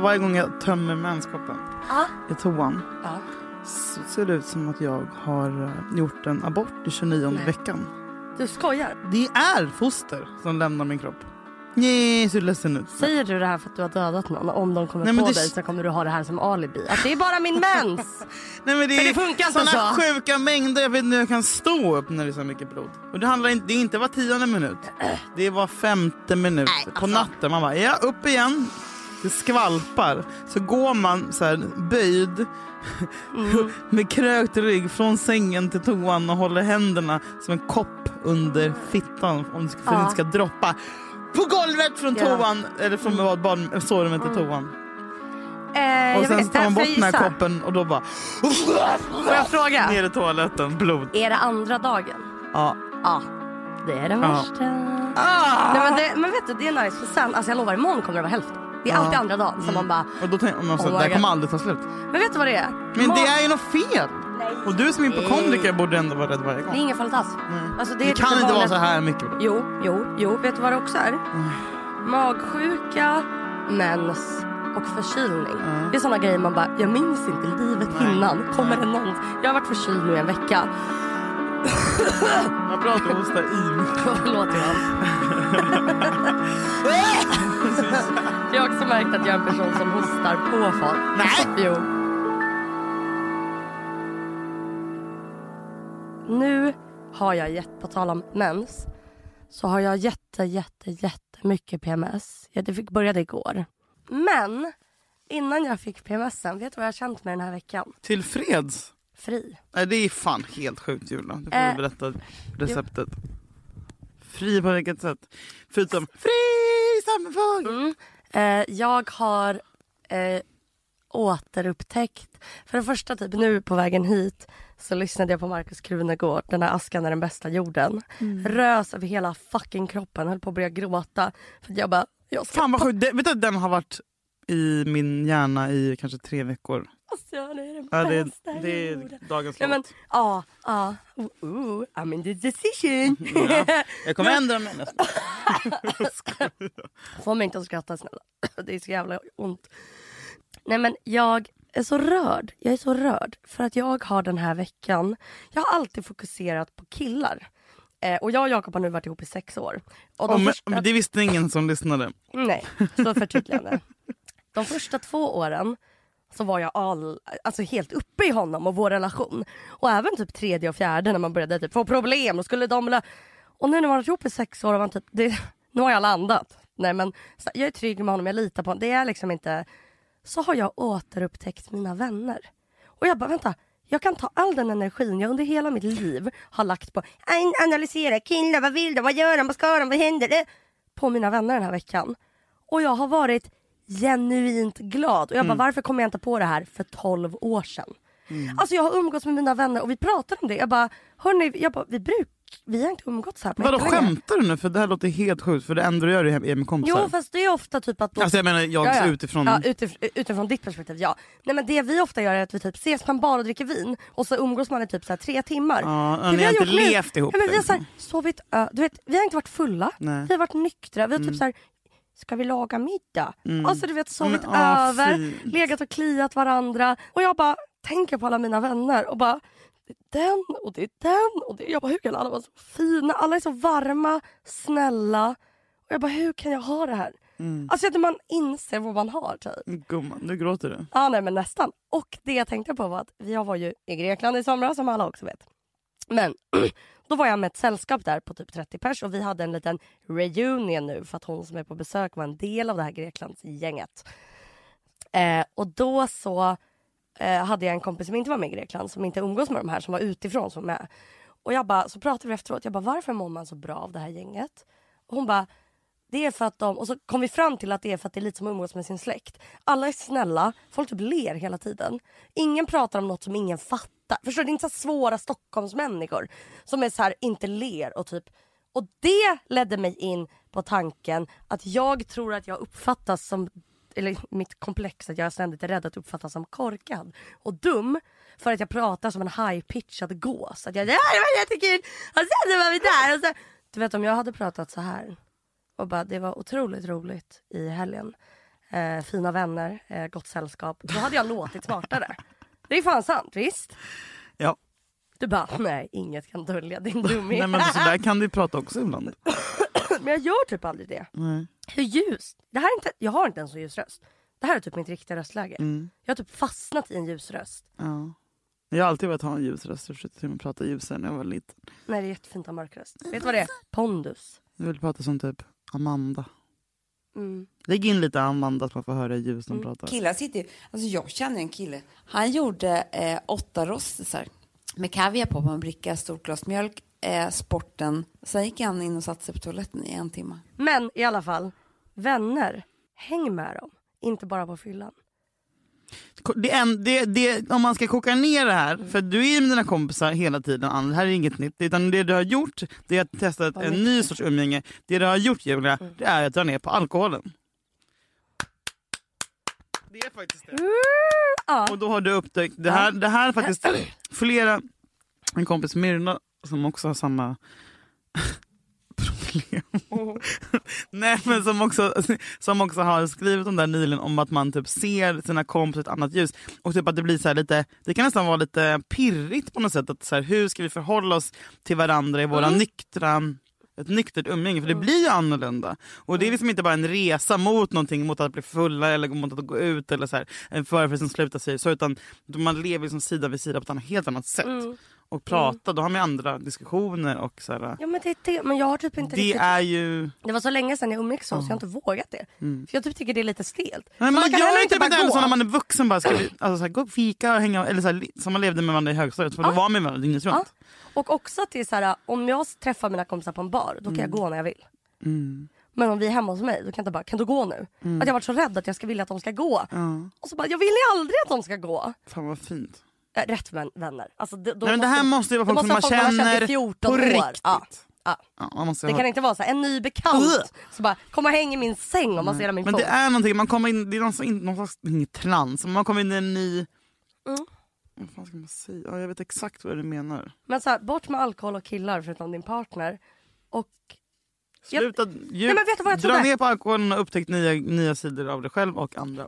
varje gång jag tömmer menskoppen Ja. i toan Ja. så ser det ut som att jag har eh, gjort en abort i 29 Nej. veckan. Du skojar? Det är foster som lämnar min kropp. Nej, så ledsen ut. Säger du det här för att du har dödat någon? Om de kommer Nej, på det- dig så kommer du ha det här som alibi. Att det är bara min mens! Nej, men det För det funkar inte så. sjuka mängder. Jag vet inte hur jag kan stå upp när det är så mycket blod. Och det, handlar inte, det är inte var tionde minut. Det är var femte minut Nej, på alltså. natten. Man bara, ja, upp igen. Det skvalpar. Så går man så här böjd Mm. med krökt rygg från sängen till toan och håller händerna som en kopp under fittan om det det Ja. inte ska droppa på golvet från Ja. toan eller från mm. bad, sovrummet till toan. Eh, Och sen vet, tar man bort den här koppen och då bara Får jag fråga? ner i toaletten, blod. Är det andra dagen? Ja. Ja. Det är Ja. värsta. Ah! Nej, men, det, men vet du, det är nice. För sen, alltså jag lovar, imorgon kommer det vara hälften. Det är alltid andra dagen som man bara, Och då tänker man så, Oh det här kommer aldrig ta slut. men vet du vad det är? Men det är ju något fel! Och du som är hypokondriker borde ändå vara rädd varje Det är gång. inget farligt alls. Alltså, det, Det är kan inte vara så här mycket. Jo, jo, jo. Vet du vad det också är? Magsjuka, mens och förkylning. Det är såna grejer man bara, jag minns inte livet Nej. innan. Kommer det någon? Jag har varit förkyld nu en vecka. Vad bra att du hostar i. Förlåt Johan. jag har också märkt att jag är en person som hostar på folk. Nej. Jo. Nu har jag gett, på tal om mens, så har jag jätte, jätte, jättemycket PMS. Ja, det fick började igår. Men innan jag fick PMSen, vet du vad jag har känt med den här veckan? Tillfreds? Fri. Nej det är fan helt sjukt Julia. Du får Eh, berätta receptet. Fri på vilket sätt? Förutom fri fågel. Mm. Eh, jag har eh, återupptäckt, för det första typ nu på vägen hit så lyssnade jag på Markus Krunegård, den här askan är den bästa jorden. Rös över hela fucking kroppen, höll på att börja gråta. För jag bara, jag ska Fan vad sjukt. Det- Vet du den har varit i min hjärna i kanske tre veckor? Alltså, det är den Ja, det, bästa är, det jorden. är dagens men, låt. ja, ja, I'm in the decision. Ja. Jag kommer ändra mig nästa. Få mig inte att skratta snälla. Det är så jävla ont. Nej men jag är så rörd. Jag är så rörd. För att jag har den här veckan. Jag har alltid fokuserat på killar. Eh, och jag och Jakob har nu varit ihop i sex år. Och de Oh, men, första, det visste ingen som lyssnade. Nej, så förtydligande. De första två åren så var jag all, alltså helt uppe i honom och vår relation. Och även typ tredje och fjärde när man började typ få problem. Och, skulle de, vilja- och nu när man har ihop i sex år och man typ, det, nu har jag landat. Nej men jag är trygg med honom, jag litar på honom. Det är liksom inte... Så har jag återupptäckt mina vänner. Och jag bara vänta, jag kan ta all den energin jag under hela mitt liv har lagt på an- analysera killar, vad vill de, vad gör de, vad ska de, vad händer? Det? På mina vänner den här veckan. Och jag har varit genuint glad. Och jag bara, varför kom jag inte på det här för 12 år sedan? Alltså jag har umgåtts med mina vänner och vi pratar om det. Jag bara, hörni, jag bara, vi bruk, vi har inte umgåtts här på Vadå skämtar du nu? För det här låter helt sjukt. För det enda du gör är med kompisar. Jo fast det är ofta typ att... Då, Alltså jag menar jag Ja, ja. utifrån. Ja, utif utifrån ditt perspektiv, ja. Nej men det vi ofta gör är att vi typ ses på en bar och dricker vin och så umgås man i typ så här tre timmar. Ja, ni vi har inte levt ihop, Ja, men vi har så liksom. här, sovit ö- du vet, vi har inte varit fulla, Nej. Mm. vi har varit nyktra, vi har typ så här, ska vi laga middag? Alltså du vet sovit ah, över, fint. legat och kliat varandra och jag bara tänker på alla mina vänner och bara det är den och det är den och det jag bara hur kan alla vara så fina, alla är så varma, snälla och jag bara hur kan jag ha det här? Mm. Alltså att man inser vad man har typ. Gumman, nu gråter du. Ja nej men nästan. Och det jag tänkte på var att jag var ju i Grekland i somras som alla också vet. Men då var jag med ett sällskap där på typ 30 pers och vi hade en liten reunion nu för att hon som är på besök var en del av det här Greklandsgänget. Eh, och då så eh, hade jag en kompis som inte var med i Grekland som inte umgås med de här som var utifrån som var med. Och jag bara, så pratade vi efteråt, jag bara varför mår man så bra av det här gänget? Och hon bara det är för att de, och så kom vi fram till att det är för att det är lite som att umgås med sin släkt. Alla är snälla, folk typ ler hela tiden. Ingen pratar om något som ingen fattar. Förstår du? Det är inte så svåra Stockholmsmänniskor som är så här, inte ler och typ och det ledde mig in på tanken att jag tror att jag uppfattas som eller mitt komplex att jag ständigt är rädd att uppfattas som korkad och dum för att jag pratar som en high-pitchad gås. Att jag ja, det var jättekul och sen var vi där och så, Du vet om jag hade pratat så här och bara det var otroligt roligt i helgen. eh, fina vänner, eh, gott sällskap. Då hade jag låtit smartare. Det är fan sant, visst? Ja. Du bara, nej inget kan dölja din dummy. Nej men så där kan du prata också ibland. men jag gör typ aldrig det. Nej. Hur ljust? Det här är inte, jag har inte en så ljus röst. Det här är typ mitt riktiga röstläge. Mm. Jag har typ fastnat i en ljus röst. Ja. Jag har alltid velat ha en ljus röst. Jag försökte till och med prata ljusare när jag var liten. Nej det är jättefint att ha mörk röst. Vet du vad det är? Pondus. Jag vill prata som typ Amanda. Mm. Lägg in lite Amanda så man får höra ljus de Mm. pratar. Killar sitter ju, alltså jag känner en kille, han gjorde eh, åtta rostisar med kaviar på, på en bricka, stort glas mjölk, eh, sporten. Sen gick han in och satte sig på toaletten i en timme. Men i alla fall, vänner, häng med dem. Inte bara på fyllan. Det en, det, det, om man ska koka ner det här, för du är med dina kompisar hela tiden, Ann, det här är inget nytt. Utan det du har gjort det är att testa en ny sorts umgänge. Det du har gjort Julia, det är att dra ner på alkoholen. Det är faktiskt det. Ja. Och då har du upptäckt, det här, det här är faktiskt flera, en kompis Myrna som också har samma problem. Nej men som också, som också har skrivit om det nyligen om att man typ ser sina kompisar i ett annat ljus. Och typ att det blir så här lite, det kan nästan vara lite pirrigt på något sätt. Att så här, hur ska vi förhålla oss till varandra i våra nyktra ett nyktert umgänge, för det blir ju annorlunda. Och det är liksom inte bara en resa mot någonting, mot att bli fulla eller mot att gå ut eller så här, en förfest som slutar sig så, utan man lever liksom sida vid sida på ett helt annat sätt. Och pratar, då har man andra diskussioner och så här, Ja men det det, men jag har typ inte Det riktigt... är ju... Det var så länge sedan jag umgicks så, så jag har inte vågat det. För jag typ tycker det är lite stelt. Nej, man, kan gör inte typ inte gå. så när man är vuxen bara ska vi, alltså, så här, gå och fika och hänga eller så här, som man levde med varandra i högstadiet för då var man med varandra dygnet runt. Och också att det är så här, om jag träffar mina kompisar på en bar, då kan jag gå när jag vill. Mm. Men om vi är hemma hos mig, då kan jag inte bara, kan du gå nu? Att jag varit så rädd att jag ska vilja att de ska gå. Ja. Och så bara, jag vill ju aldrig att de ska gå. Fan vad fint. Äh, rätt vän, vänner. Alltså, då Nej, men det här måste ju vara folk som man man känner känt i 14 på år. riktigt. Ja. Ja. Ja, Det ha- kan inte vara så här, en ny bekant så bara kom och häng i min säng om man ser min Men fot. det är någonting, man kommer in, det är någon, slags- någon slags, inget trans, men man kommer in i en ny... Mm. Vad fan ska man säga? Ja, jag vet exakt vad du menar. Men så här, bort med alkohol och killar förutom din partner. Och Jag- Sluta ju, Nej, men vet du vad jag dra trodde? ner på alkoholen och upptäck nya, nya sidor av dig själv och andra.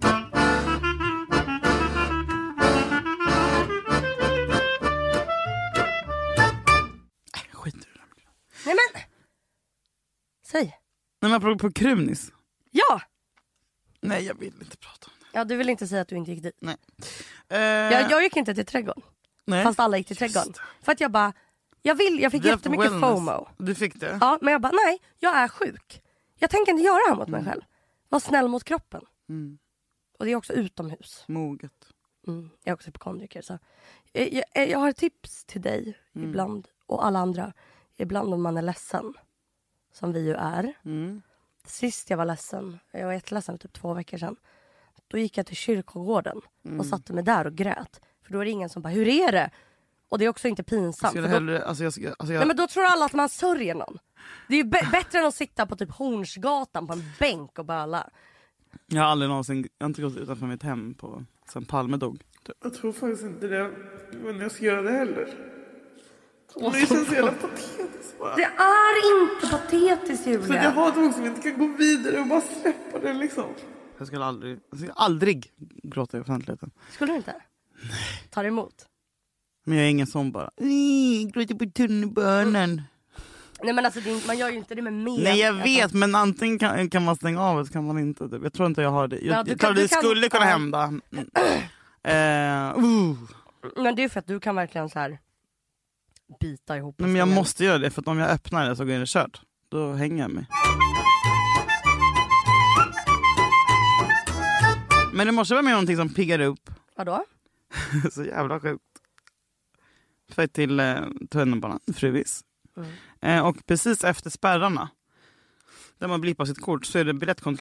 Nej men. Säg. Nej men apropå Krunis. Ja! Nej jag vill inte prata om Ja du vill inte säga att du inte gick dit. det. Eh, Jag, jag gick inte till trädgården. nej. Fast alla gick till Just trädgården. För att jag bara, jag vill, jag fick jättemycket wellness. FOMO. Du fick det? Ja men jag bara, nej jag är sjuk. Jag tänker inte göra det här mot mig själv. Var snäll mot kroppen. Mm. Och det är också utomhus. Moget. Mm. Jag är också hypokondriker. Så. Jag, jag, jag har tips till dig Mm. ibland och alla andra. Ibland om man är ledsen. Som vi ju är. Mm. Sist jag var ledsen, jag var jätteledsen för typ två veckor sedan. Då gick jag till kyrkogården Mm. och satte mig där och grät. För då är det ingen som bara, hur är det? Och det är också inte pinsamt. då, hellre, alltså jag, alltså jag, nej, men då tror alla att man sörjer någon. Det är ju bä- bättre än att sitta på typ Hornsgatan på en bänk och böla. jag har aldrig någonsin, jag har inte gått utanför mitt hem på, sen Palme dog. Jag tror faktiskt inte det, men jag ska göra det heller. Och det känns så jävla patetiskt bara. Det är inte patetiskt För jag Julia. hatar också att vi inte kan gå vidare och bara släppa det liksom. Jag skulle aldrig, jag skulle aldrig gråta i offentligheten. Skulle du inte? Tar emot. Men jag är ingen sån bara, "Nej, gråter på tunnelbanan. Nej men alltså det man gör ju inte det med mer. Nej jag Alltså, vet men antingen kan, kan man stänga av eller kan man inte. typ. Jag tror inte jag har det. Jag, Ja, du jag kan- tror du det kan- skulle kunna hända. Mm. Eh, uh. Men det är för att du kan verkligen så här bita ihop. Men jag måste göra det för att om jag öppnar det så är det kört. Då hänger jag mig. Men det måste vara med någonting som piggar upp. Vadå? så jävla sjukt. För till eh, tunnelbanan, Fruvis. Mm. Eh, och precis efter spärrarna, där man blippar sitt kort, så är det biljettkontroll.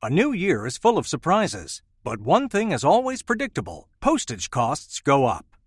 A new year is full of surprises, but one thing is always predictable postage costs go up.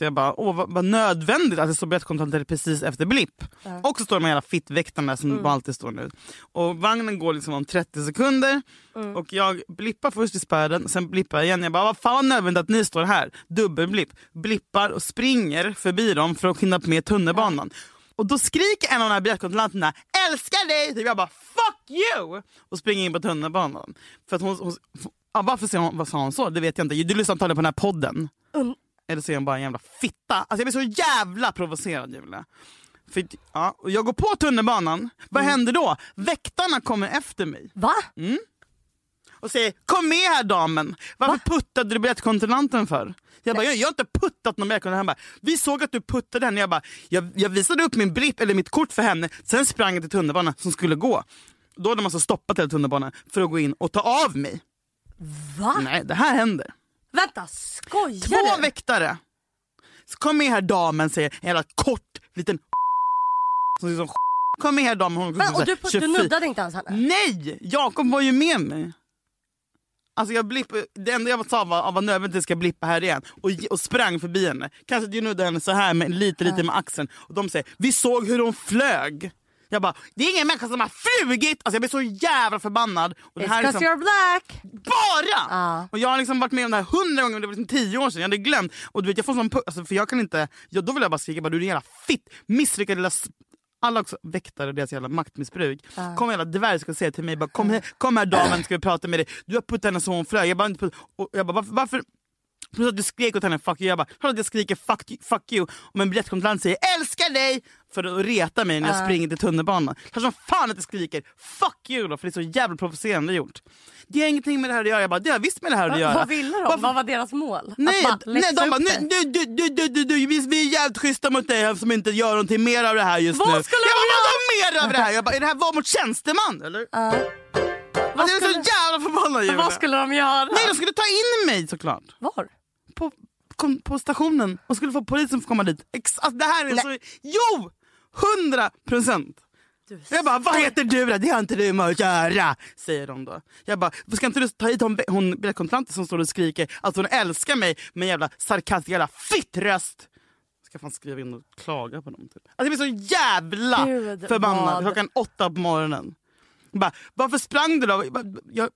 Jag bara, åh vad, vad nödvändigt att det står biljettkontrollanter precis efter blipp. Och så står de här jävla fittväktarna som mm. alltid står nu. Och vagnen går liksom om 30 sekunder mm. och jag blippar först i spärren, sen blippar jag igen. Jag bara, vad fan vad nödvändigt att ni står här. Dubbelblipp. Blippar och springer förbi dem för att hinna med tunnelbanan. Och då skriker en av de här biljettkontrollanterna älskar dig! Typ jag bara fuck you! Och springer in på tunnelbanan. För att hon, hon, ja, varför sa hon, vad sa hon så? Det vet jag inte. Du lyssnar antagligen på den här podden. Mm. Eller så är hon bara en jävla fitta. Alltså jag blir så jävla provocerad Julia. För, ja, och jag går på tunnelbanan, vad mm. händer då? Väktarna kommer efter mig. Va? Mm. Och säger kom med här damen, varför Va? puttade du biljettkontrollanten för? Jag bara, jag, jag har inte puttat någon biljettkontrollant. Han bara, vi såg att du puttade henne. Jag, bara, jag, jag visade upp min blipp, eller mitt kort för henne, sen sprang jag till tunnelbanan som skulle gå. Då hade man så stoppat hela tunnelbanan för att gå in och ta av mig. Va? Nej, det här händer. Vänta, skojar Två du? väktare. Så kom med här damen, säger en jävla kort liten som ser som Kom med här damen. Hon, Men, och du, du nuddade inte ens henne? Nej! Jakob var ju med mig. Alltså jag blipp, det enda jag sa var att var nödvändigt ska blippa här igen och, och sprang förbi henne. Kanske att jag nuddade henne så här med, lite lite med axeln och de säger vi såg hur hon flög. Jag bara, det är ingen människa som har flugit! Alltså jag blir så jävla förbannad. Och det här It's liksom, you're black! Bara! Uh. Och jag har liksom varit med om det här hundra gånger, det var liksom tio år sedan, jag hade glömt. Och du vet jag får sån alltså, för jag kan inte, jag, då vill jag bara skrika bara, du är en jävla fitt, misslyckad lilla alla också väktare och deras jävla maktmissbruk. Uh. Kom jävla dvärg ska säga till mig bara, kom, här, kom här damen ska vi prata med dig. Du har puttat henne så hon flög. Jag bara, och jag bara varför, varför Plus att du skrek åt henne fuck you. Jag bara, att jag skriker fuck you, fuck you om en biljettkontrollant säger älskar dig för att reta mig när jag uh. springer till tunnelbanan. Kanske som fan att jag skriker fuck you då för det är så jävla provocerande gjort. Det har ingenting med det här att göra. Jag bara, det har visst med det här att göra. Vad ville de? Varför? Vad var deras mål? Nej, nej de bara, nej, du, du, du, du, du, du, vi, vi är jävligt schyssta mot dig som inte gör någonting mer av det här just vad nu. Skulle jag bara, vadå mer av det här? Jag bara, är det här var mot tjänsteman eller? Uh. Vad jag är så jävla förbannad Vad skulle de göra? Nej de skulle ta in mig såklart. Var? På på stationen och skulle få polisen att komma dit. Ex alltså, det här är så... Jo! Hundra procent! Jag bara, vad heter du då? Det har inte du med att göra, säger de då. Jag bara, ska inte du ta hit hon, hon biljettkontrollanten som står och skriker att hon älskar mig med en jävla sarkastisk jävla fittröst. Ska fan skriva in och klaga på dem. Typ. Alltså, jag blir så jävla Gud, förbannad vad? klockan åtta på morgonen. Jag bara, varför sprang du då? Jag,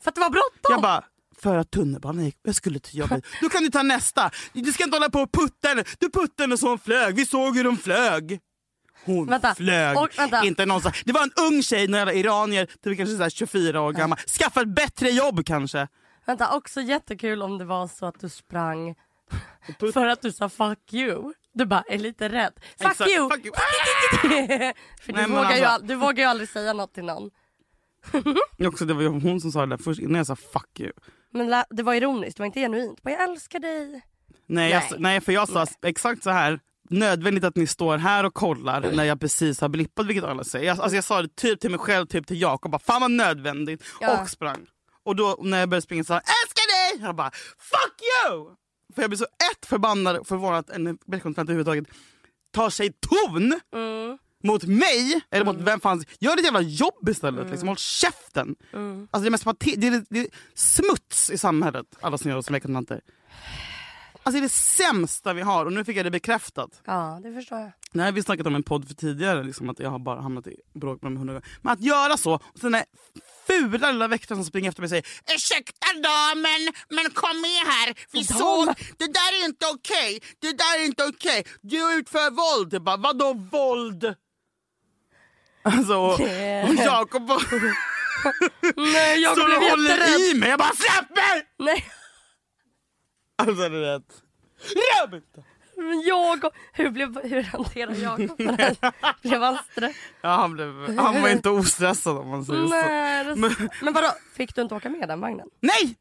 För att det var bråttom? Jag bara, för att tunnelbanan gick. Jag skulle till jobbet. Då kan du ta nästa. Du ska inte hålla på och putta henne. Du puttade henne så hon flög. Vi såg hur hon flög. Hon vänta. flög. Och, inte någon, det var en ung tjej, några iranier, typ kanske så 24 år gammal. Skaffa ett bättre jobb kanske. Vänta, också jättekul om det var så att du sprang för att du sa fuck you. Du bara är lite rädd. Fuck Exakt, you! Fuck you. för du, Nej, vågar alltså... ju, du vågar ju aldrig säga något till någon. också, det var ju hon som sa det där först innan jag sa fuck you. Men det var ironiskt, det var inte genuint. jag älskar dig. Nej, nej. Jag, nej för jag sa nej. exakt så här. Nödvändigt att ni står här och kollar när jag precis har blippat vilket alla säger. Jag, alltså jag sa det typ till mig själv, typ till Jakob. Fan vad nödvändigt. Ja. Och sprang. Och då när jag började springa sa älskar dig! Jag bara fuck you! För jag blir så ett förbannad förvånad att en biljettkontrollant överhuvudtaget tar sig ton. Mm mot mig, eller mm. mot vem fan Gör ditt jävla jobb istället. Mm. Liksom, håll käften. Mm. Alltså, det, är mest det, är, det är smuts i samhället, alla som gör oss som. Alltså det är det sämsta vi har och nu fick jag det bekräftat. Ja, det förstår jag. Det här har vi snackat om en podd för tidigare, liksom, att jag har bara hamnat i bråk med dem hundra gånger. Men att göra så, och sen är fula lilla väktaren som springer efter mig och säger Ursäkta damen, men kom med här. Vi såg, det där är inte okej. Okay. Det där är inte okej. Okay. Du utför våld. Jag bara, vadå våld? Alltså, och, och Jakob bara... Nej, jag blev jätterädd. i mig. Jag bara, släpp mig! Nej. Alltså, du vet. Rör inte! Men jag, hur, blev, hur hanterar Jakob? Blev han stressad? Ja, han, blev, han var inte ostressad om man säger så. Nej, det- Men- men vadå, fick du inte åka med den vagnen? Nej!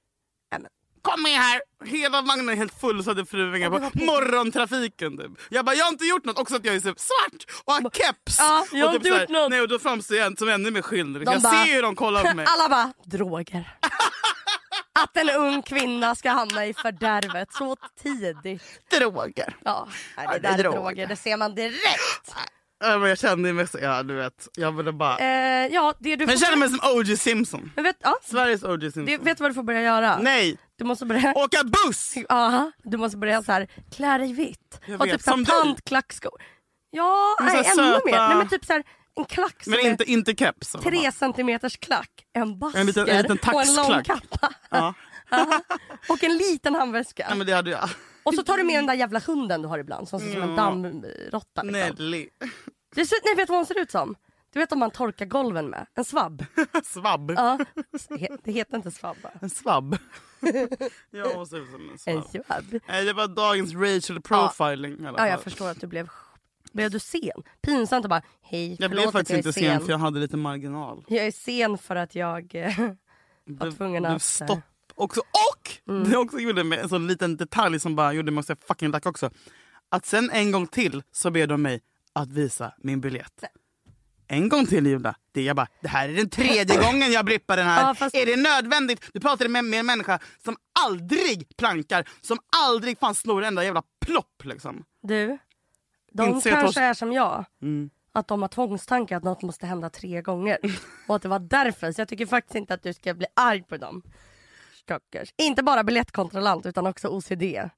Kom med här! Hela vagnen är helt full så hade fruvingar på morgontrafiken. Typ. Jag bara, jag har inte gjort något. Också att jag är typ svart och har keps. Ja, jag har och inte så gjort något. Nej, och då framstår jag som ännu mer skyldig. De Jag bara- ser hur de kollar på mig. Alla bara, droger. Att en ung kvinna ska hamna i fördärvet så tidigt. Droger. Ja, nej, Ja, det det är där är droger. droger, det ser man direkt. Ja, men jag kände mig så, ja du vet. Jag ville bara... Eh, ja, det du men jag känner mig som O.J. Simpson. Men vet, ja, Sveriges O.J. Simpson. det, vet du vad du får börja göra? Nej! Du måste börja... Åka buss! Aha, du måste börja så här, klä dig vitt. Jag Ha vet, typ så här tantklackskor. Ja, nej, ännu söta- mer. Nej, men typ så här, en klack Men inte, inte keps. tre centimeters klack, en basker En liten- en liten och en lång kappa. Ja. Och en liten handväska. Nej, men det hade jag. Och så tar du med den där jävla hunden du har ibland som ser ut som en dammråtta. Liksom. Nelly. Det ser, nej, vet du vad hon ser ut som? Du vet om man torkar golven med? En svabb. Svabb. Ja. Det heter inte svabb va? En svabb. jag måste ut som en En svabb. svabb. Nej, det var dagens racial profiling. Ja, fall. jag förstår att du blev... Blev du sen? Pinsamt att bara, hej, Jag förlåt blev att faktiskt jag inte sen för jag hade lite marginal. Jag är sen för att jag eh, var tvungen blev att... eh, stopp också. Och det också gjorde mig en sån liten detalj som bara gjorde mig så fucking lack också. Att sen en gång till så ber de mig att visa min biljett. En gång till Julia. Det jag bara, det här är den tredje gången jag blippar den här. Ja, fast- Är det nödvändigt? Du pratade med, med en människa som aldrig plankar, som aldrig fan snor en enda jävla plopp liksom. Du, de att kanske oss- är som jag. Mm. Att de har tvångstankar att något måste hända tre gånger. Och att det var därför. Så jag tycker faktiskt inte att du ska bli arg på dem. Stackars. Inte bara biljettkontrollant utan också OCD.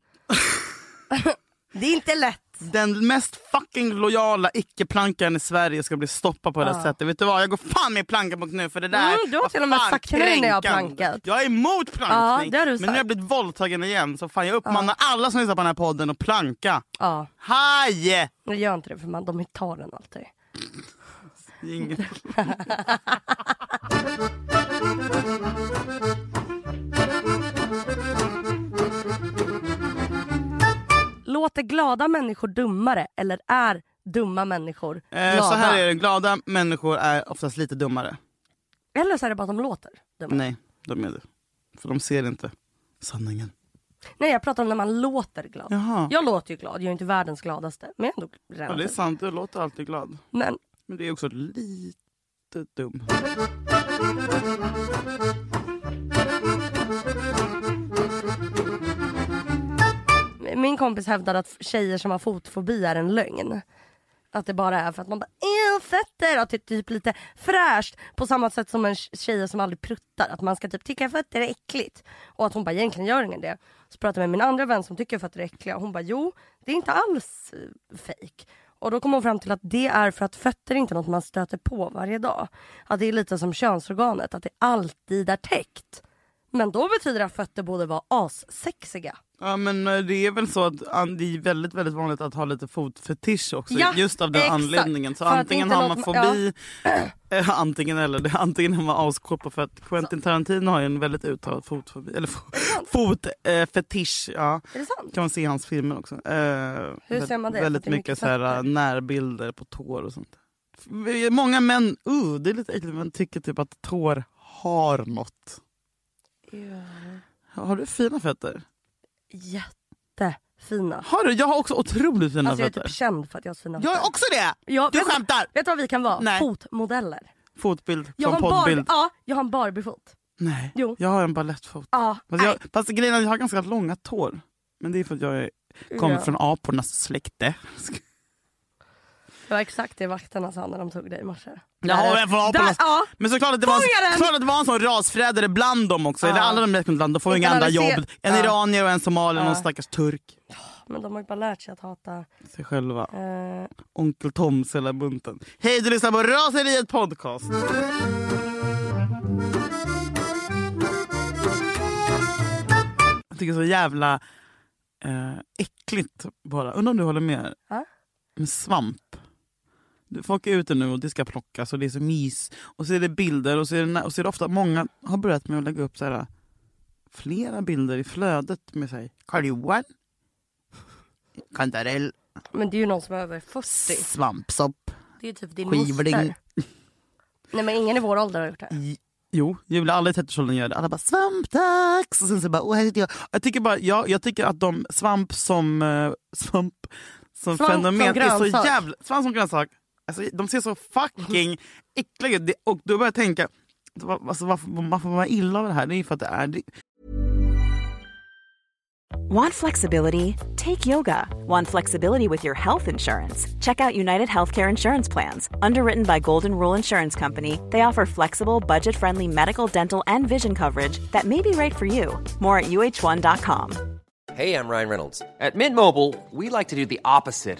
det är inte lätt. Den mest fucking lojala icke-plankaren i Sverige ska bli stoppad på det här Ja. sättet. Vet du vad? Jag går fan med i planka nu för det där Mm, du har till och med sagt mig när jag har plankat. Jag är emot Ja, plankning. du men nu har jag blivit våldtagen igen. Så fan jag uppmanar alla som lyssnar på den här podden att planka. Ja, Haj! jag gör inte det för man, de tar den alltid. Ingen... Låter glada människor dummare eller är dumma människor glada? Eh, så här är det, glada människor är oftast lite dummare. Eller så är det bara att de låter dumma. Nej, de är det. För de ser inte sanningen. Nej jag pratar om när man låter glad. Jaha. Jag låter ju glad, jag är inte världens gladaste. Men jag är ändå Ja, det är sant, du låter alltid glad. Men Men det är också lite dum. Min kompis hävdade att tjejer som har fotfobi är en lögn. Att det bara är för att man bara "Ew, fötter, att det är typ lite fräscht. På samma sätt som en tjej som aldrig pruttar. Att man ska typ tycka fötter är äckligt. Och att hon bara egentligen gör ingen det. Så pratade jag med min andra vän som tycker fötter är äckliga. Och hon bara jo, det är inte alls fejk. fake. Och då kom hon fram till att det är för att fötter är inte något man stöter på varje dag. Att det är lite som könsorganet, att det alltid är täckt. Men då betyder det att fötter borde vara assexiga. Ja men eh, det är väl så att det är väldigt väldigt vanligt att ha lite fotfetisch också. Ja, just av den exakt. anledningen. Så För antingen har man fobi, eh, antingen eller. Det, antingen har man askål på för att Quentin Tarantino har ju en väldigt uttalad fotfobi. Eller fotfetisch. Fetisch, ja. Är det sant? kan man se i hans filmer också. Eh, Hur ser man det? Väldigt mycket, mycket så här, fötter. närbilder på tår och sånt. Många män, uh, det är lite äckligt, men tycker typ att tår har något. Har du fina fötter? Jättefina. Har du? Jag har också otroligt fina Alltså jag är fötter. typ känd för att jag har fina Jag är fötter. också det! Ja, Du vet, skämtar! vet du vad vi kan vara? Nej. Fotmodeller. Fotbild Jag Barbie, poddbild. ja, jag har en Barbiefot. Nej, Jo. jag har en balettfot. Ja, Fast, jag, fast grejen är att jag har ganska långa tår. Men det är för att jag är, kommer Ja. från apornas släkte. Det var exakt det vakterna sa när de tog dig i morse. Ja, Där- jag från apornas- där- ja. Men såklart att det, var, Fånga den! klart att det var en sån rasförrädare bland dem också. Ja. Eller alla de där bland de får ju inga andra jobb. En Ja. iranier och en somalier och Ja. någon stackars turk. Men de har ju bara lärt sig att hata... Sig själva. Eh, Onkel Toms hela bunten. Hej du lyssnar på Raseriet podcast. Jag tycker det är så jävla eh, äckligt bara. Undrar om du håller med? Ja. Med svamp. Folk är ute nu och det ska plockas och det är så mys. Och så är det bilder och så är det, och så är det ofta många har börjat med att lägga upp så här, flera bilder i flödet med sig. Karl Johan. kantarell, Men det är ju någon som är över 40. svampsopp, Det är ju typ din skivling. moster. Nej men ingen i vår ålder har gjort det. I- Jo, Julia, alla i 30-årsåldern gör det. Alla bara svampdags! Och sen så bara, åh, här sitter jag. Jag tycker, bara, jag, jag tycker att de svamp som, eh, svamp som Svamp fenomen som är så jävla... Svamp som grönsak. Alltså, de ser så fucking äckliga ut. Och då börjar jag tänka, va- alltså, varför, varför man illa av det här? Det är ju för att det är... Det, Want flexibility? Take yoga. Want flexibility with your health insurance? Check out United Healthcare Insurance Plans. Underwritten by Golden Rule Insurance Company, they offer flexible, budget friendly medical, dental, and vision coverage that may be right for you. More at uh1.com. Hey, I'm Ryan Reynolds. At Mint Mobile, we like to do the opposite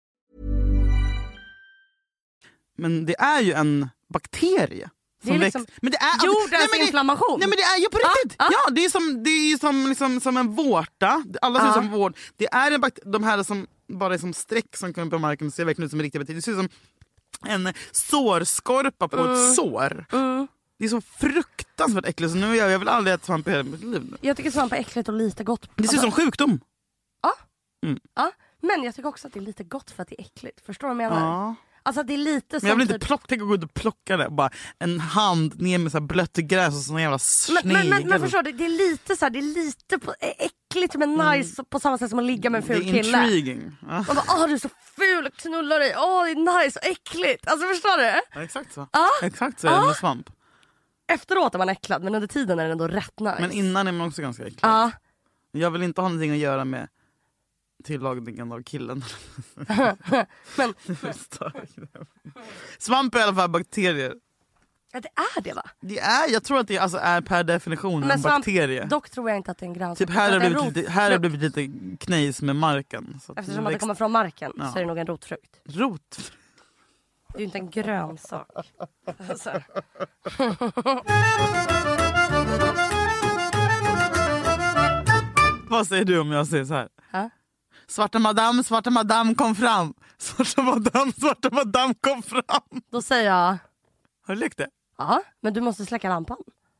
men det är ju en bakterie. Det är som liksom växer- men det är, jordens nej, men det- inflammation. Nej men det är ju på Ah, riktigt! ah. Ja, det är som, det är som, liksom, som en vårta. Alla ser ut Ah. som vård. Det är en de här som bara är som streck som kommer på marken ser verkligen ut som riktiga bakterier. Det ser ut som en sårskorpa på Mm. ett sår. Det är så fruktansvärt äckligt så nu jag, jag vill aldrig äta svamp i hela mitt liv. Jag tycker svamp är äckligt och lite gott. Det ser ut som sjukdom. Ja, men jag tycker också att det är lite gott för att det är äckligt. Förstår du vad jag menar? Ja. Alltså det är lite som Men jag vill inte typ... plocka, tänk att gå ut och plocka det. Bara en hand ner med så blött gräs och sån jävla Men, snigel. men, men, men förstår du, det är lite så här, det är lite på, äckligt men nice på samma sätt som att ligga med en det ful är kille. intriguing. Man bara åh du är så ful, jag knullar dig, åh det är nice och äckligt. Alltså förstår du? Ja, exakt så. Ja. Exakt så är det med svamp. Efteråt är man äcklad men under tiden är det ändå rätt nice. Men innan är man också ganska äcklig. Ja, Jag vill inte ha någonting att göra med tillagningen av killen. men Svamp är i alla fall bakterier. ja, det är det va? Det är, jag tror att det alltså är per definition Men en svamp, bakterie. dock tror jag inte att det är en grönsak. Typ här har det blivit, lite, här har det rotfrukt. blivit lite knäs med marken. Så att Eftersom att det kommer från marken Ja. så är det nog en rotfrukt. Rot. Det är ju inte en grönsak. Alltså. Vad säger du om jag säger så här? Ja. Svarta madam, svarta madam kom fram. Svarta madam, svarta madam kom fram. Då säger jag, Har du lekt det? ja men du måste släcka lampan.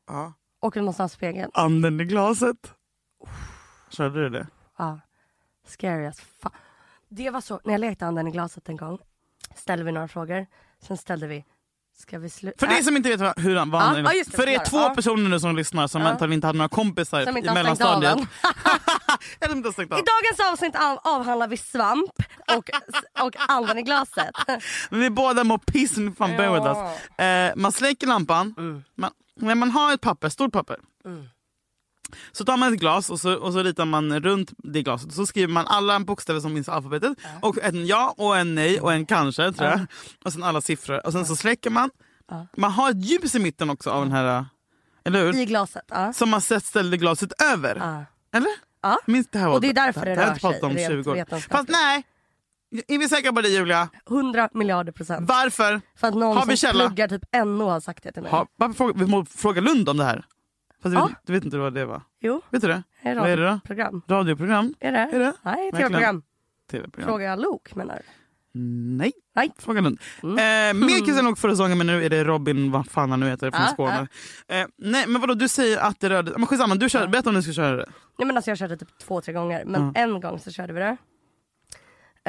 Ja. Och du måste ha en spegel. Anden i glaset. Körde du det? Ja. Scary as fan. Det var så, när jag lekte anden i glaset en gång ställde vi några frågor. Sen ställde vi, ska vi sluta? För dig som inte vet vad- hur han var Ja, han- ja, just det, För det är förklara. två Ja. personer nu som lyssnar som Ja. antagligen inte hade några kompisar Som i inte mellanstadiet. Eller inte har stängt av. I dagens avsnitt av, avhandlar vi svamp och, och anden i glaset. Men vi båda mår piss, nu fan us. Eh, man släcker lampan, Mm. man, när man har ett papper, stort papper. Så tar man ett glas och så, och så ritar man runt det glaset. Så skriver man alla bokstäver som finns i alfabetet. Och en ja och en nej och en kanske tror jag. Och sen alla siffror. Och sen så släcker man. Man har ett ljus i mitten också av den här, eller hur? I glaset. Ja. Som man ställde glaset över. Ja. Eller? Ja. Minns det här Och det är därför det jag rör sig om rent 20 år. Fast nej, är vi säkra på det Julia? 100 miljarder procent. Varför? För att någon Har vi som källa? pluggar typ NO har sagt det till mig. Ha, varför fråga, vi måste fråga Lund om det här. Fast du, Ja. vet, du vet inte vad det var? Jo, Vet du det? är Vad är det då? program. Radioprogram? Är det? Är det? Nej, tv-program. TV-program? Frågar jag Luke menar du? Nej. Nej. Fråga Lund. Mm. Eh, mer än nog förra säsongen men nu är det Robin, vad fan han nu heter, från Ja, Skåne. Eh, nej men vadå du säger att det rörde men skitsamma, du kör, berätta om du ska köra det. Nej men alltså jag körde typ två, tre gånger. Men en gång så körde vi det.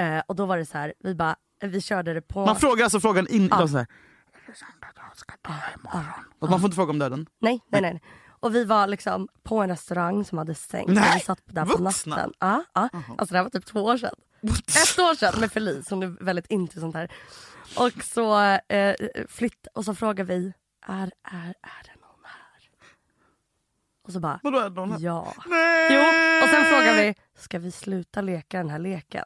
Eh, och då var det så här, vi bara, vi körde det på... Man frågar alltså frågan in, Ja. så här. Och man får inte fråga om döden. Nej, nej, nej. nej. Och vi var liksom på en restaurang som hade stängt. Nej, vi satt där på vuxna? natten. Ja, ja. Alltså det här var typ två år sedan. Ett år sedan med Felice, hon är väldigt into sånt här. Och så eh, flytt och så frågar vi, är, är, är det någon här? Och så bara, Vadå är det någon här? ja. Nej! Jo, och sen frågar vi, ska vi sluta leka den här leken?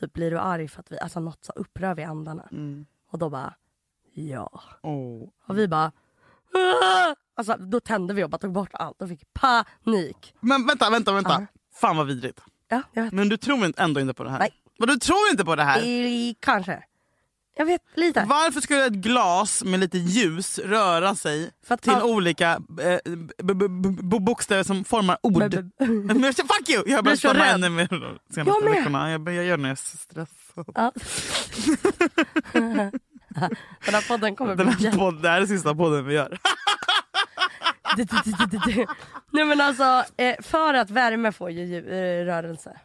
Typ blir du arg för att vi, alltså något så upprör vi andarna? Mm. Och då bara, ja. Åh. Och vi bara! Alltså då tände vi och bara tog bort allt och fick panik. Men vänta, vänta, vänta. Ja. Fan vad vidrigt. Ja, jag vet. Men du tror inte- ändå inte på det här? Nej. Men du tror inte på det här? I, kanske. Jag vet lite. Varför skulle ett glas med lite ljus röra sig till all- olika eh, bokstäver som formar ord? Men fuck you! Jag stämma rädd. ännu mer de senaste Jag veckorna. Jag, jag gör det när jag är stressad. Ja. Den här podden kommer bli Den här jätte... podd, det här är sista podden vi gör. Nej men alltså, eh, för att värme får ju eh, rörelse.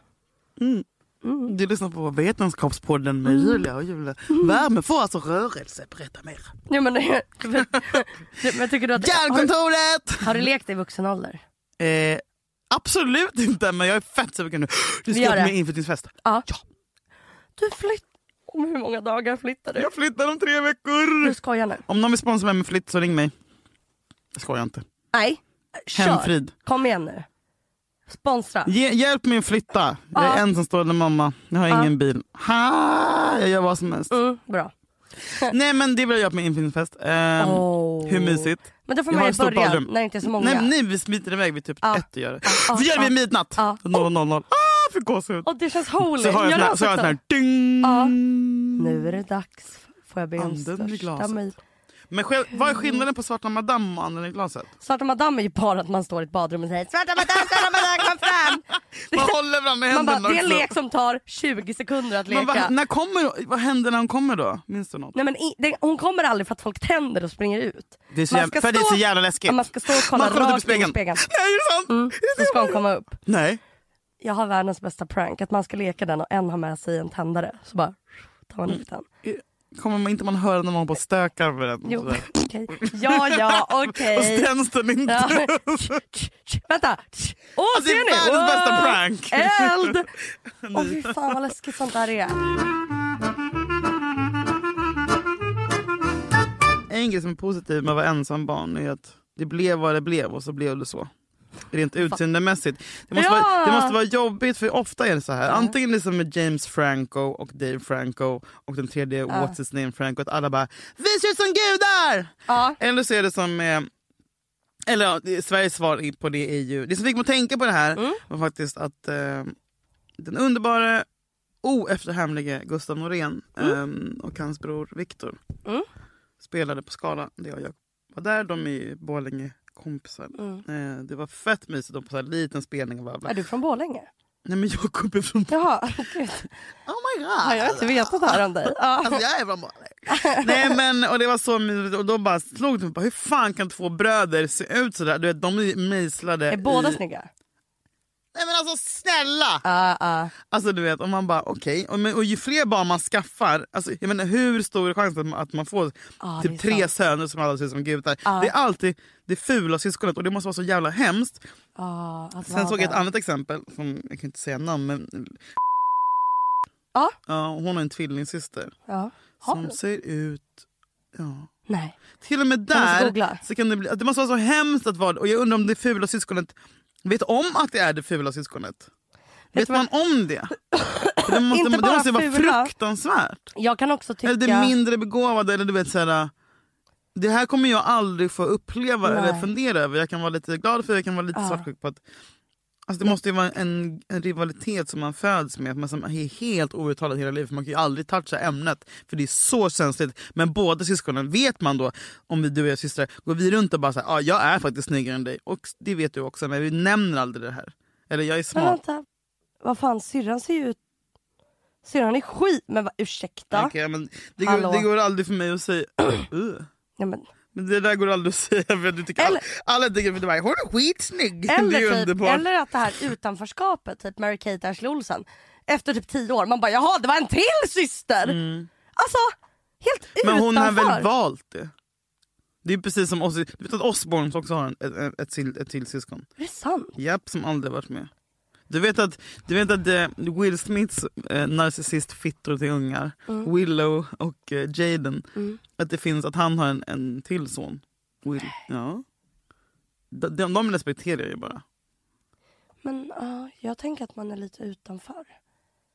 Du lyssnar på Vetenskapspodden med Mm. Julia och Julia. Värme får alltså rörelse. Berätta mer. Nej, men, men, men tycker du att... Har, Hjärnkontoret! har du lekt i vuxen ålder? Eh, absolut inte, men jag är fett sugen nu. Du ska min inflyttningsfest. Ja. Du flytt... Om hur många dagar flyttar du? Jag flyttar om tre veckor. Du skojar nu? Om någon vill sponsra mig med flytt så ring mig. Jag skojar inte. Nej. Kör. Hemfrid. Kom igen nu. Sponsra. Ge, hjälp mig att flytta. Jag är ensamstående mamma. Jag har ingen bil. Ha, jag gör vad som helst. Mm, bra. Nej men det vill jag göra på min inflyttningsfest. Ehm, Åh. Hur mysigt? Men då får man början badrum. när det inte är så många. Nej, nej vi smiter iväg vid typ Ja. ett och gör det. Ja, Vi gör det vid midnatt. Ja. 000. Fick gåshud. Och det känns holy. Så har jag det så har jag också. sån här ding. Ja. Nu är det dags. Får jag be om Anden i största glaset. möjliga. Men själv, vad är skillnaden på Svarta Madame och anden i glaset? Svarta madame är ju bara att man står i ett badrum och säger Svarta madame, svarta madame, kom fram! Man håller varandra i Man bara, händerna det är en lek som tar 20 sekunder att Men leka. vad, när kommer, vad händer när hon kommer då? Minns du något? Nej, men i, det, hon kommer aldrig för att folk tänder och springer ut. Det är så Man jävla, ska för det är stå- så jävla läskigt. Man ska stå och kolla Man rakt in i spegeln. spegeln. Nej är det sant? Mm, så ska hon komma upp. Nej. Jag har världens bästa prank, att man ska leka den och en har med sig en tändare. Så bara tar man upp den. Kommer man inte man höra när på och stökar med den? Jo, okej. Ja, ja, okej. Och så tänds den inte. Ja. Vänta! Åh, Alltså, det är ser ni? världens bästa prank. Eld! Åh fy fan vad läskigt sånt där är. En grej som är positiv med att vara ensam barn är att det blev vad det blev och så blev det så. Rent utseendemässigt. Det måste, Ja! vara, det måste vara jobbigt för ofta är det så här. Antingen liksom med James Franco och Dave Franco och den tredje What's his name Franco att alla bara Vi ser ut som gudar! Ja. Eller så är det som med eller ja, Sveriges svar på det är ju, det som fick mig att tänka på det här Mm. var faktiskt att eh, den underbara oefterhärmlige Gustav Norén eh, och hans bror Viktor Mm. spelade på Skala där jag, jag var där. De är ju Borlänge kompisar. Mm. Eh, det var fett mysigt. De på så här liten spelning och bla bla. Är du från Borlänge? Nej men jag kommer från... Jaha, gud. Oh my god! Har jag inte vetat det här om dig? Alltså jag är från Borlänge. Nej men och det var så mysigt och då bara slog det mig på hur fan kan två bröder se ut sådär? Du vet, de är mejslade Är båda i... snygga? Nej men alltså snälla! Ja, ja. Alltså du vet, och man bara okej. Och, men- och ju fler barn man skaffar, alltså, jag menar, hur stor är chansen att man, att man får är typ tre sant. söner som alla ser ut som gudar? Ja. Det är alltid det fula syskonet och det måste vara så jävla hemskt. Sen såg jag ett annat exempel, som jag kan inte säga namn men... Ja. Ja, hon har en tvillingsyster som ser ut... Ja. Nej. Till och med där så kan det bli... Det måste vara så hemskt att vara... Och jag undrar om det fula syskonet vet om att det är det fula syskonet. Vet man om det? Det måste, Inte det bara måste ju vara fula. fruktansvärt. Jag kan också tycka... Eller det mindre begåvade. Eller du vet, så här, det här kommer jag aldrig få uppleva Nej. eller fundera över. Jag kan vara lite glad för det, jag kan vara lite Ja. svartsjuk på att Alltså det måste ju vara en, en rivalitet som man föds med, men som är helt outtalad hela livet. Man kan ju aldrig toucha ämnet, för det är så känsligt. Men båda syskonen, vet man då, om vi, du och jag systrar, går vi runt och bara säger ah, jag är faktiskt snyggare än dig. Och det vet du också, men vi nämner aldrig det här. Eller jag är Men smart. vänta. Vad fan, syrran ser ju ut... Syrran är skit. Men va, ursäkta? Okej, men det, Hallå. går, det går aldrig för mig att säga... uh. Ja, men, Men det där går aldrig att säga för du tycker Eller- alla, alla tycker att du hon är skitsnygg. det eller, är typ, underbart. eller att det här utanförskapet, typ Mary-Kate Ashley Olsen. Efter typ tio år, man bara jaha det var en till syster! Alltså, helt Mm. Men hon har utanför. väl valt det? Det är precis som Ozzy, du vet att Osbourne också har en, ett, ett, ett, till, ett till syskon? Är det sant? Japp, som aldrig varit med. Du vet att, du vet att eh, Will Smiths eh, narcissist-fittor till ungar, Mm. Willow och eh, Jaden, att det finns att han har en, en till son. Will. Ja. De, de, de respekterar jag ju bara. Men ja, jag tänker att man är lite utanför.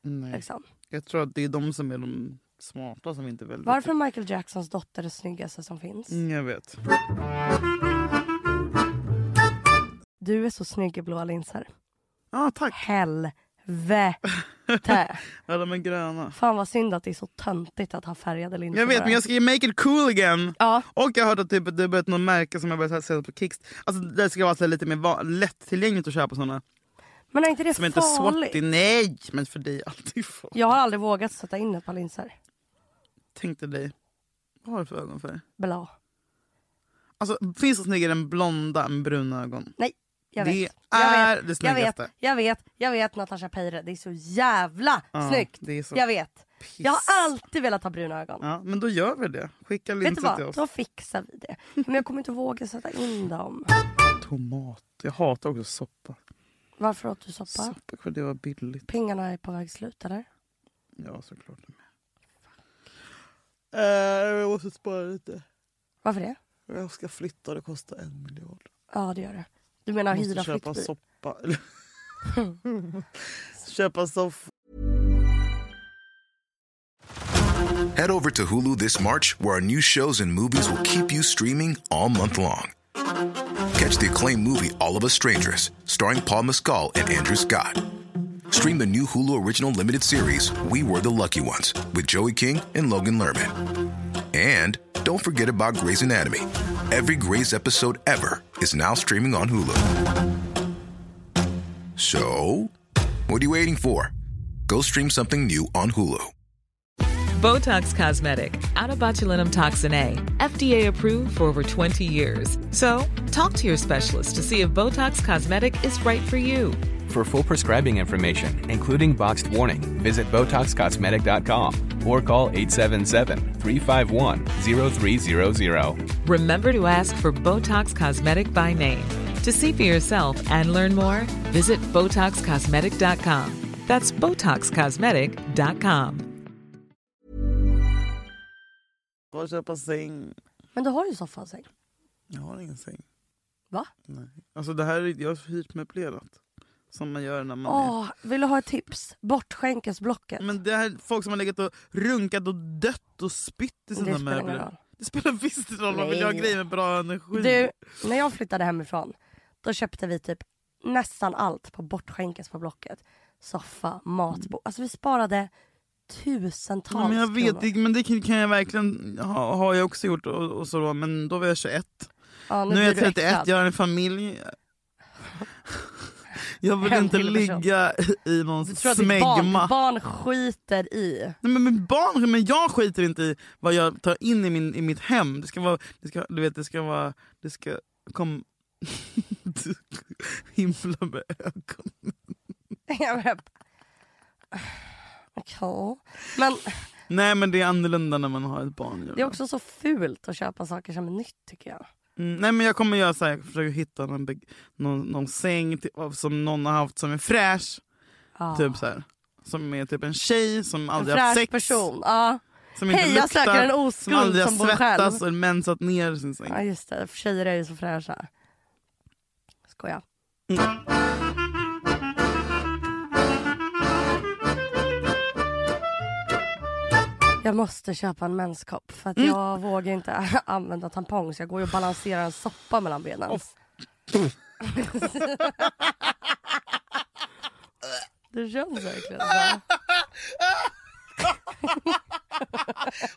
Nej. Liksom. Jag tror att det är de som är de smarta som inte väljer. Varför är Michael Jacksons dotter det snyggaste som finns? Mm, jag vet. Du är så snygg i blåa linser. Ja, tack. Helvete Ja, de är gröna. Fan vad synd att det är så töntigt att ha färgade linser. Jag vet men jag ska ju make it cool again. Ja. Och jag har hört att typ, det har börjat något märke som jag börjat se på Kicks. Alltså det ska vara så lite mer lättillgängligt att köpa såna. Men är inte det Som inte är farligt? swatty. Nej! Men för dig alltid farligt. Jag har aldrig vågat sätta in ett par linser. Tänkte dig. Vad har du för ögonfärg? Blå. Alltså finns det snyggare än blonda med bruna ögon? Nej, jag Det vet. Jag är vet. det jag vet, snyggaste. jag vet, jag vet Natasha Peire. Det är så jävla Ja, snyggt. det så Jag vet. piss. Jag har alltid velat ha bruna ögon. Ja, men då gör vi det. Skicka linser till oss. Då fixar vi det. Men jag kommer inte våga sätta in dem. Tomat. Jag hatar också soppa. Varför åt du soppa? Soppa för det var billigt. Pengarna är på väg slut eller? Ja, såklart. Uh, jag måste spara lite. Varför det? Jag ska flytta och det kostar en miljard. Ja det gör det. Du menar hyra måste köpa flyttbil? soppa. köpa soffa. Head over to Hulu this March, where our new shows and movies will keep you streaming all month long. Catch the acclaimed movie All of Us Strangers, starring Paul Mescal and Andrew Scott. Stream the new Hulu original limited series We Were the Lucky Ones with Joey King and Logan Lerman. And don't forget about Grey's Anatomy. Every Grey's episode ever is now streaming on Hulu. So, what are you waiting for? Go stream something new on Hulu. Botox Cosmetic, out of botulinum toxin A, FDA approved for over 20 years. So, talk to your specialist to see if Botox Cosmetic is right for you. For full prescribing information, including boxed warning, visit BotoxCosmetic.com or call 877-351-0300. Remember to ask for Botox Cosmetic by name. To see for yourself and learn more, visit BotoxCosmetic.com. That's BotoxCosmetic.com. Jag köpa säng. Men du har ju soffa och säng. Jag har ingen säng. Va? Nej. Alltså det här är, jag har hyrt möblerat. Som man gör när man Åh, vill du ha ett tips? Bortskänkesblocket. är... Men det här är folk som har legat och runkat och dött och spytt i det sina ingen möbler. roll. Det spelar visst roll, man vill ju ha grejer med bra energi. Du, när jag flyttade hemifrån då köpte vi typ nästan allt på bortskänkes på Blocket. Soffa, matbord. Alltså vi sparade tusentals ja, men jag vet, kronor. det, men det kan jag verkligen ha, har jag också gjort och, och så då, men då var jag 21. Ja, Nu, är blir jag du 31, äcklad. jag har en familj. Jag vill inte ligga i någon Du tror att ditt barn, smegma. ditt barn skiter i. Nej, men, men barn, men jag skiter inte i vad jag tar in i, min, i mitt hem. Det ska vara, det ska, du vet, det ska vara, det ska kom... Du himla med ögonen. Jag vet. Okej. Men Nej men det är annorlunda när man har ett barn. det är också så fult att köpa saker som är nytt tycker jag. Mm, nej men jag kommer göra så här, jag försöker hitta någon, någon, någon säng till, som någon har haft som är fräsch. Ja. Typ så här. Som är typ en tjej som en aldrig haft fräsch sex. person. Ja. Som inte Hej jag luktar, söker en som oskuld aldrig som, bor själv. svettats och mensat ner sin säng. Ja just det, tjejer är ju så fräscha. Skoja. Jag måste köpa en menskopp för att Mm. jag vågar inte använda tampong så jag går ju och balanserar en soppa mellan benen. Åh, Det känns verkligen så.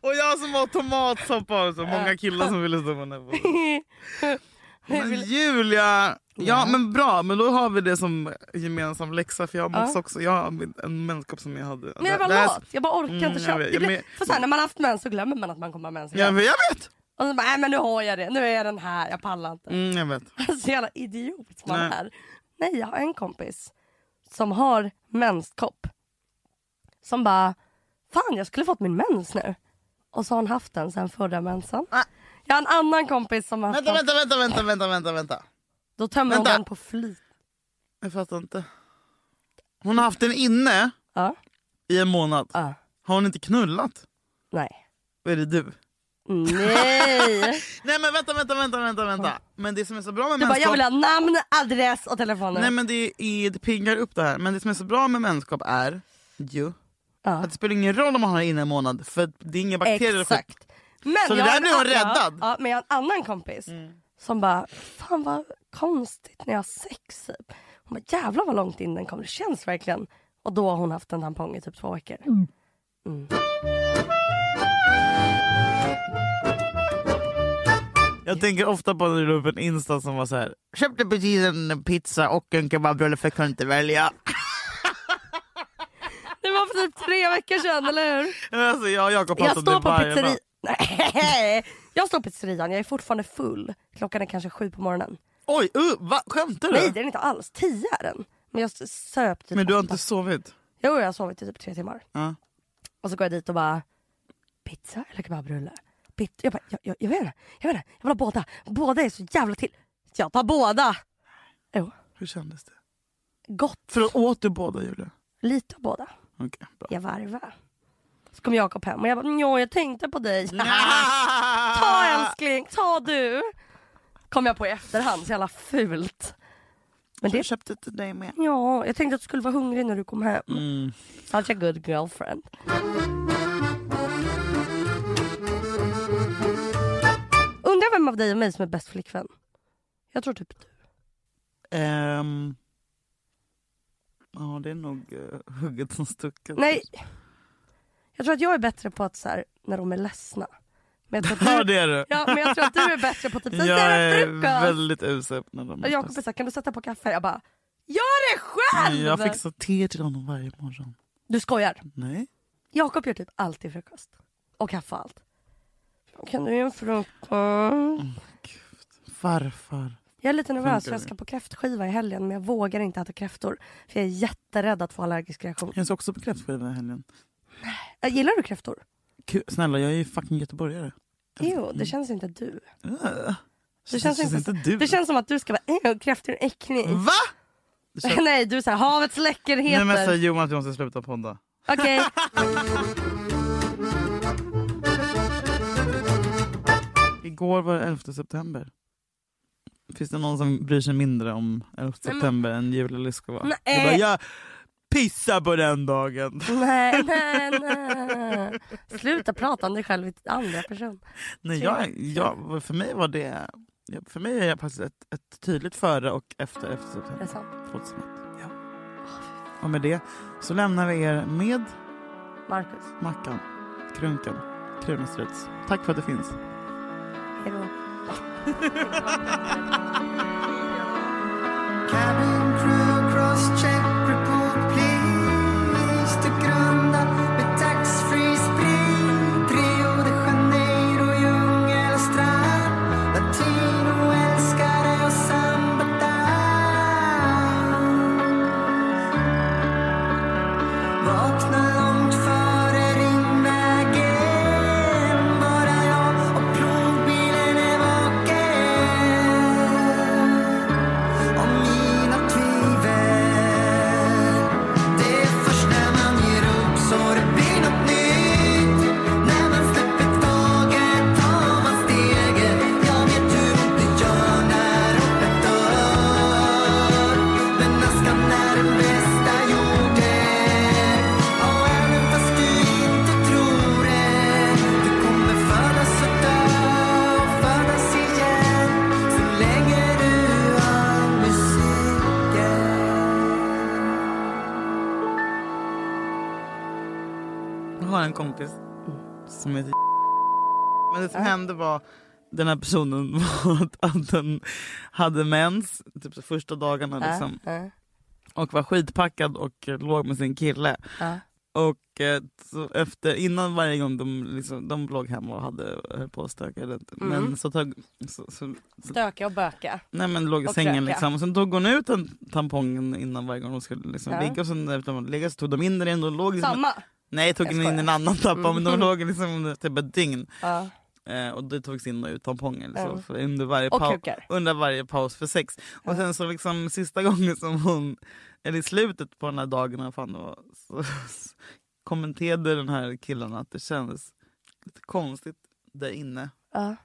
Och jag som har tomatsoppa och så många killar som ville stå på här Men Julia! Ja men bra, men då har vi det som gemensam läxa för jag måste Ja. också, jag har en menskopp som jag hade. Men jag var lat, jag bara orkar Mm, inte jag köpa. vet, Det jag blir- men- För sen när man har haft mens så glömmer man att man kommer ha mens Ja, igen. men jag vet! Och så bara, nej men nu har jag det, nu är den här, jag pallar inte. Mm, jag vet. Så jävla idiot man Nej. är. Nej jag har en kompis som har menskopp. Som bara, fan jag skulle fått min mens nu. Och så har hon haft den sen förra mensen. Ah. Jag har en annan kompis som har Vänta, vänta, vänta, vänta, vänta, vänta, vänta. Då tömmer hon Vänta. den på flit. Jag fattar inte. Hon har haft den inne Ja. i en månad. Ja. Har hon inte knullat? Nej. Vad är det du? Nej. Nej men vänta, vänta, vänta, vänta, vänta. Men det som är så bra med Du bara, jag vill ha namn, adress och telefonnummer. Nej men det, är, det piggar upp det här. Men det som är så bra med menskopp är ju ja. att det spelar ingen roll om man har det inne en månad för det är inga bakterier och. Exakt. Men Så det där en blir hon räddad. Ja, men jag har en annan kompis som bara, fan vad konstigt när jag har sex. Typ. Hon bara, jävlar vad långt in den kom. Det känns verkligen. Och då har hon haft en tampong i typ två veckor. Mm. Jag tänker ofta på när du la upp en Insta som var så här. Köpte precis en pizza och en kebabrulle för jag kunde inte välja. Det var för typ tre veckor sedan, eller hur? Alltså, jag Jag står på pizzeri... Nej, jag står på pizzerian, jag är fortfarande full. Klockan är kanske sju på morgonen. Oj, uh, va? skämtar du? Nej det är den inte alls, tio är den. Men jag söp typ Men du har åtta. inte sovit? Jo jag har sovit i typ tre timmar. Ja. Och så går jag dit och bara pizza eller kebabrulle? Jag, bara, jag, jag, jag vet inte, jag vet inte, jag vill ha båda. Båda är så jävla till. Jag tar båda. Jo, Hur kändes det? gott. För åt du båda Julia? Lite av båda. Okej, bra. Jag varvar. Så kom Jakob hem och jag bara, ja jag tänkte på dig. ta älskling, ta du. Kom jag på i efterhand, så jävla fult. Men Jag det, köpte till dig med. ja, jag tänkte att du skulle vara hungrig när du kom hem. Mm. Such a good girlfriend. Undrar vem av dig och mig som är bäst flickvän? Jag tror typ du. Ehm. Ja, det är nog uh, hugget som stucket. Nej. Jag tror att jag är bättre på att så här, när de är ledsna. Men jag tror Ja, att du, är du. ja, men jag tror att du är bättre på typ, jag är frukost. väldigt usel när de Och Jakob är såhär, kan du sätta på kaffe? Jag bara, gör det själv! Jag fixar te till honom varje morgon. Du skojar? Nej. Jakob gör typ alltid frukost. Och kaffe och allt. Kan du göra frukost? Farfar. Jag är lite nervös för jag ska på kräftskiva i helgen men jag vågar inte äta kräftor. För jag är jätterädd att få allergisk reaktion. Jag ska också på kräftskiva i helgen. Äh, Gillar du kräftor? Snälla, jag är ju fucking göteborgare. Jo, det känns inte du. Uh. Det känns, inte, du. det känns som att du ska vara "Ew, kräftor är äcklig. Va? Känns... Nej, du är såhär havets Nej läckerheter. men så Johan, du måste sluta podda. Okej. Igår var det 11 september. Finns det någon som bryr sig mindre om 11 men- september än Julia Lyskova? Nej. Pissar på den dagen. nej, nej, nej. Sluta prata om dig själv i andra person. Nej, jag, jag, för mig var det för mig är jag faktiskt ett, ett tydligt före och efter 11 Är september det sant? 2001. Ja. Och med det så lämnar vi er med Marcus, Mackan, Krunken, Krunestruts. Tack för att det finns. hejdå. Cabin crew cross-check den här personen var att, den hade mens typ så första dagarna liksom, Ja, och var skitpackad och låg med sin kille. ja. Och eh, så efter, innan varje gång de, liksom, de låg hemma och hade höll på att stöka. inte. Men Mm. så, tog, så, så, Stöka och böka. Nej men låg i Och sängen kröka. liksom. Och sen tog hon ut den tampongen innan varje gång de skulle liksom Ja. ligga. Och sen efter de ligga så tog de in den igen och låg liksom, Samma? Nej tog in en annan tampong men de Mm. låg liksom typ ett dygn. Ja. Eh, och det togs in och ut tamponger liksom, Ja. för under, varje Och kukar. under varje paus för sex. Och sen så liksom sista gången som hon, eller i slutet på den här dagen fan det var, så, så kommenterade den här killen att det kändes lite konstigt där inne.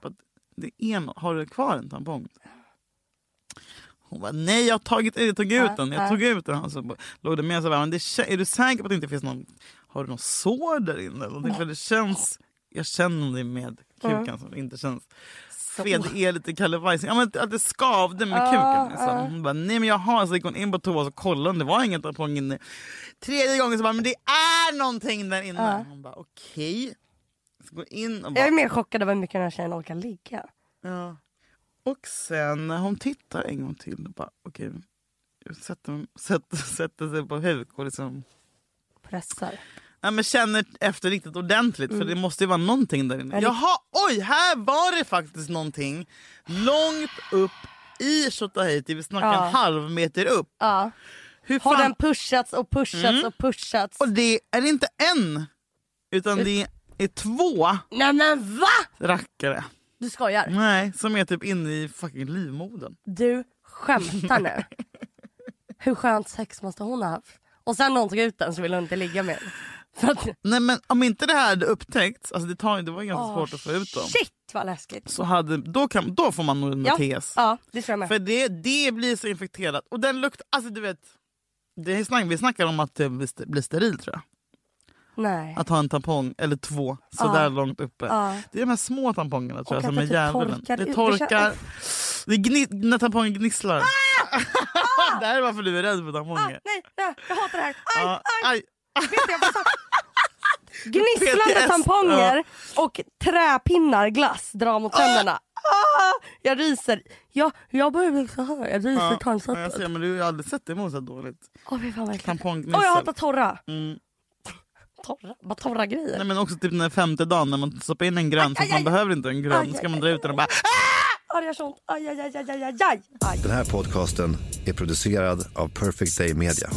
För att det en, har du kvar en tampong? Hon bara, nej jag har tagit, jag tog ut den, jag ja. tog ut den. Och så låg det med så bara, men det, är du säker på att det inte finns någon, har du någon sår där inne? För det känns, jag känner det med kuken som inte känns. Fe, det är lite kallebajsing. Ja, men att det skavde med Ja, kuken. Liksom. ja. Hon bara, nej men jag har. Så gick hon in på toa och kollade om det var ingen tampong inne. Tredje gången så bara, men det är någonting där inne. Ja. Hon bara, okej. Så går in och Jag är bara, mer chockad över hur mycket den här tjejen orkar ligga. ja. Och sen hon tittar en gång till, och bara, okej. Sätter, sätter, sätter sig på huk och liksom Pressar. Ja, men känner efter riktigt ordentligt för det måste ju vara någonting där inne. Jaha, oj, här var det faktiskt någonting långt upp i Tjotahejti. Vi snackar Ja. en halv meter upp. Ja. Hur Har fan? den pushats och pushats Mm. och pushats? Och det är inte en, utan det är två Nej men va? rackare. Du skojar? Nej, som är typ inne i fucking livmodern. Du skämtar nu? Hur skönt sex måste hon ha haft? Och sen när hon tog ut den så ville hon inte ligga med att, Nej men om inte det här hade upptäckts, alltså det, tar, det var ganska Åh, svårt att få ut dem. Shit vad läskigt. Så hade, då, kan, då får man nog en Ja, tes. ja det tror jag med. För det, det blir så infekterat. Och den luktar, alltså du vet. Det är snack, vi snackar om att det blir blir steril tror jag. Nej. Att ha en tampong eller två sådär Ja. långt uppe. Ja. Det är de här små tampongerna tror Och jag som är typ djävulen. Det torkar. Det är gni, när tampongen gnisslar. det här är varför du är rädd för tamponger. Ah, nej, nej, jag hatar det här. Aj, aj. aj. Vet du, jag får så... Gnisslande PTS, tamponger och träpinnar glass drar mot tänderna. Ah, jag ryser. Jag, jag börjar bli så här. Jag ryser Ja, ja, jag ser, men du har ju aldrig sett det mot så dåligt. Åh fan äckligt. Tampongnissel. Åh jag hatar torra. Mm. Torra? Bara torra grejer. Nej, men också typ den femte dagen när man stoppar in en grön så Aj, aj, man aj. behöver inte en grön. Aj, ska aj, man dra ut den och bara Ah, det gör så ont. Aj, aj, aj, aj, aj, aj, aj. aj. Den här podcasten är producerad av Perfect Day Media.